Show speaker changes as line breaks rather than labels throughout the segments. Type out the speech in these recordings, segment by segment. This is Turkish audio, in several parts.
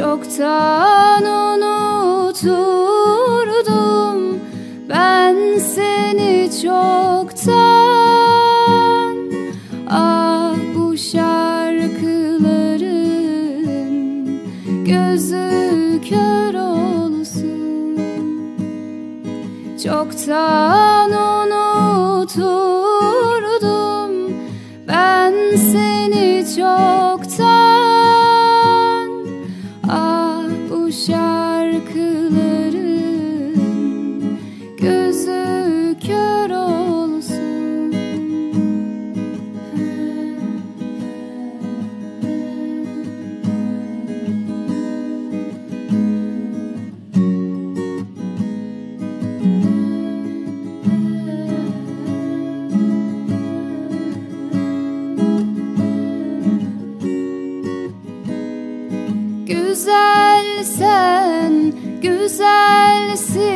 Çoktan unuturdum ben seni çoktan. Ah bu şarkıların gözü kör olsun. Çoktan unuturdum ben seni çoktan Güzel sen, güzelsin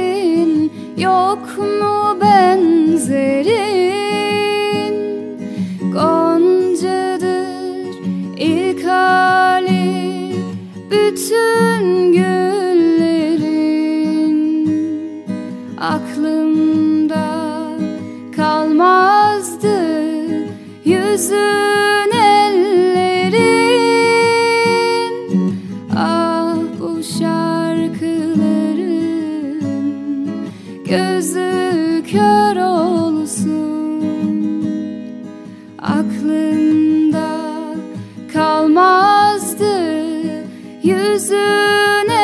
Yok mu benzerin? Goncadır ilk hali Bütün güllerin. Aklımda kalmazdı Yüzün gözü kör olsun. Aklımda kalmazdı yüzün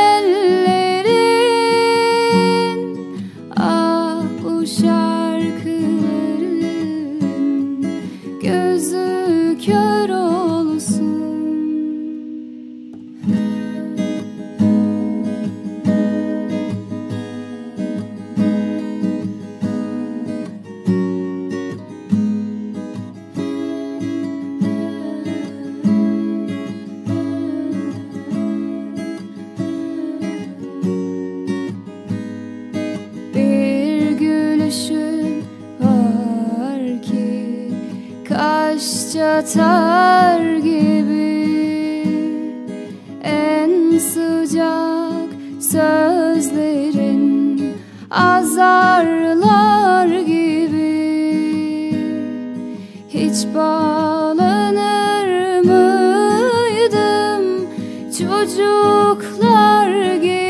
Kaş çatar gibi. En sıcak sözlerin Azarlar gibi. Hiç bağlanır mıydım Çocuklar gibi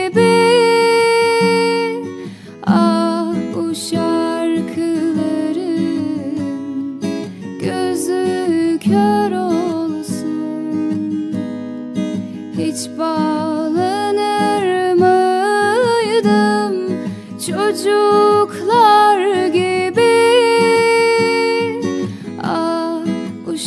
Hiç bağlanır mıydım çocuklar gibi? Ah bu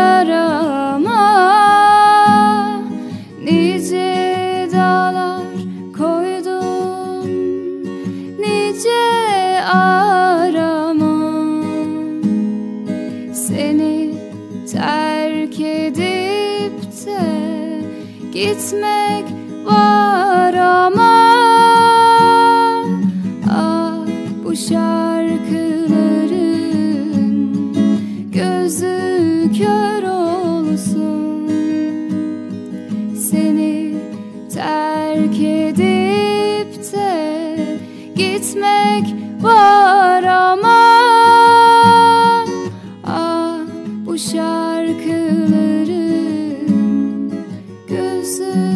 yarama. Nice dağlar koydum nice arama. Seni terk edip de gitmek var ama. Ah bu şarkı gitmek var ama Ah bu şarkıların gözü